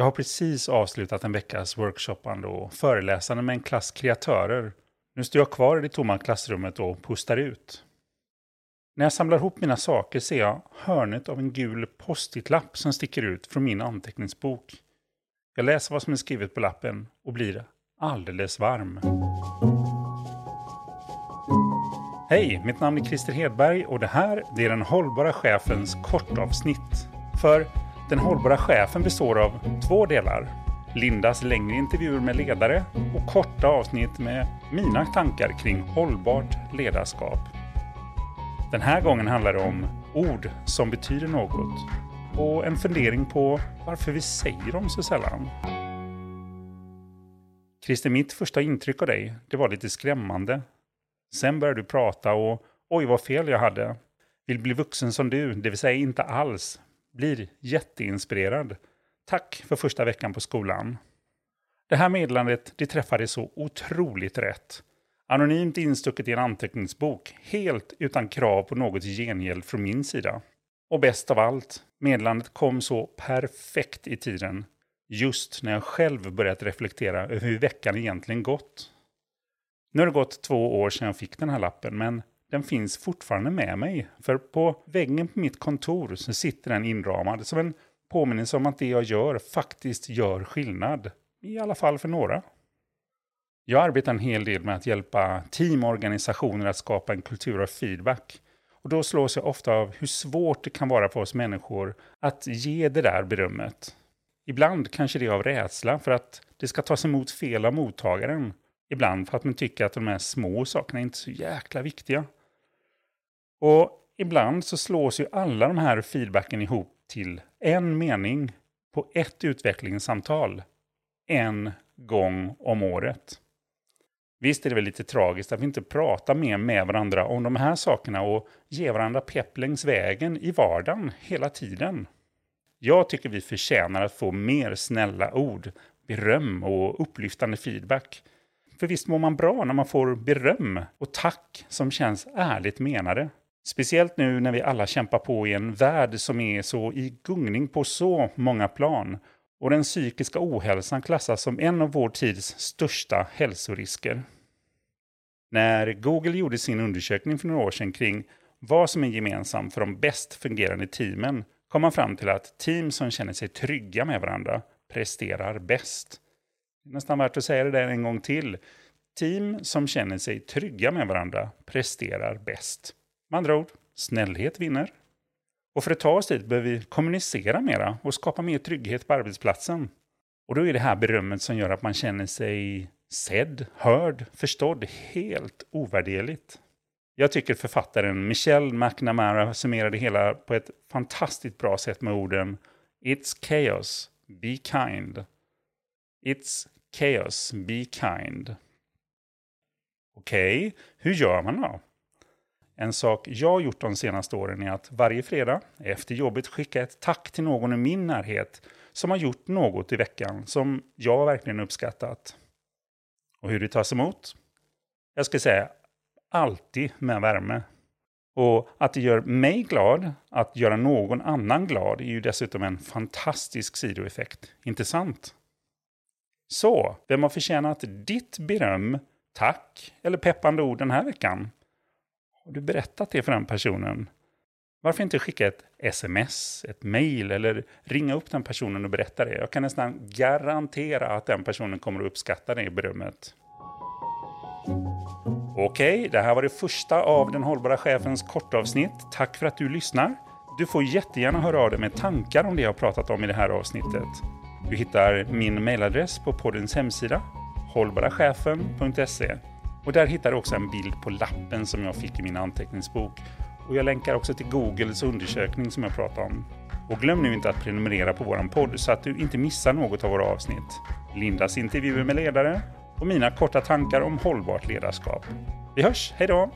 Jag har precis avslutat en veckas workshoppande och föreläsande med en klass kreatörer. Nu står jag kvar i det tomma klassrummet och pustar ut. När jag samlar ihop mina saker ser jag hörnet av en gul post-it-lapp som sticker ut från min anteckningsbok. Jag läser vad som är skrivet på lappen och blir alldeles varm. Hej, mitt namn är Christer Hedberg och det här det är den hållbara chefens kortavsnitt. För den hållbara chefen består av två delar. Lindas längre intervjuer med ledare och korta avsnitt med mina tankar kring hållbart ledarskap. Den här gången handlar det om ord som betyder något och en fundering på varför vi säger dem så sällan. Christer, mitt första intryck av dig, det var lite skrämmande. Sen började du prata och oj vad fel jag hade. Vill bli vuxen som du, det vill säga inte alls. Blir jätteinspirerad. Tack för första veckan på skolan. Det här meddelandet, det träffade så otroligt rätt. Anonymt instucket i en anteckningsbok, helt utan krav på något gengäld från min sida. Och bäst av allt, meddelandet kom så perfekt i tiden. Just när jag själv börjat reflektera över hur veckan egentligen gått. Nu har det gått två år sedan jag fick den här lappen, men den finns fortfarande med mig. För på väggen på mitt kontor så sitter den inramad som en påminnelse om att det jag gör faktiskt gör skillnad. I alla fall för några. Jag arbetar en hel del med att hjälpa teamorganisationer att skapa en kultur av feedback. Och då slås jag ofta av hur svårt det kan vara för oss människor att ge det där berömmet. Ibland kanske det är av rädsla för att det ska tas emot fel av mottagaren. Ibland för att man tycker att de här små sakerna är inte är så jäkla viktiga. Och ibland så slås ju alla de här feedbacken ihop till en mening på ett utvecklingssamtal. En gång om året. Visst är det väl lite tragiskt att vi inte pratar mer med varandra om de här sakerna och ger varandra pepp längs vägen i vardagen hela tiden. Jag tycker vi förtjänar att få mer snälla ord, beröm och upplyftande feedback. För visst mår man bra när man får beröm och tack som känns ärligt menade. Speciellt nu när vi alla kämpar på i en värld som är så i gungning på så många plan och den psykiska ohälsan klassas som en av vår tids största hälsorisker. När Google gjorde sin undersökning för några år sedan kring vad som är gemensamt för de bäst fungerande teamen kom man fram till att team som känner sig trygga med varandra presterar bäst. Det är nästan värt att säga det där en gång till. Team som känner sig trygga med varandra presterar bäst. Med andra ord, snällhet vinner. Och för att ta oss dit behöver vi kommunicera mera och skapa mer trygghet på arbetsplatsen. Och då är det här berömmet som gör att man känner sig sedd, hörd, förstådd helt ovärderligt. Jag tycker författaren Michelle McNamara summerar det hela på ett fantastiskt bra sätt med orden It's chaos, be kind. It's chaos, be kind. Okej, okay, hur gör man då? En sak jag har gjort de senaste åren är att varje fredag efter jobbet skicka ett tack till någon i min närhet som har gjort något i veckan som jag verkligen uppskattat. Och hur det tas emot? Jag ska säga alltid med värme. Och att det gör mig glad, att göra någon annan glad, är ju dessutom en fantastisk sidoeffekt. Inte sant? Så, vem har förtjänat ditt beröm, tack eller peppande ord den här veckan? Har du berättat det för den personen? Varför inte skicka ett sms, ett mail eller ringa upp den personen och berätta det? Jag kan nästan garantera att den personen kommer att uppskatta det berömmet. Okej, okay, det här var det första av den hållbara chefens kortavsnitt. Tack för att du lyssnar. Du får jättegärna höra av dig med tankar om det jag pratat om i det här avsnittet. Du hittar min mailadress på poddens hemsida, hållbarachefen.se. Och där hittar du också en bild på lappen som jag fick i min anteckningsbok. Och jag länkar också till Googles undersökning som jag pratade om. Och glöm nu inte att prenumerera på vår podd så att du inte missar något av våra avsnitt. Lindas intervjuer med ledare och mina korta tankar om hållbart ledarskap. Vi hörs, hej då!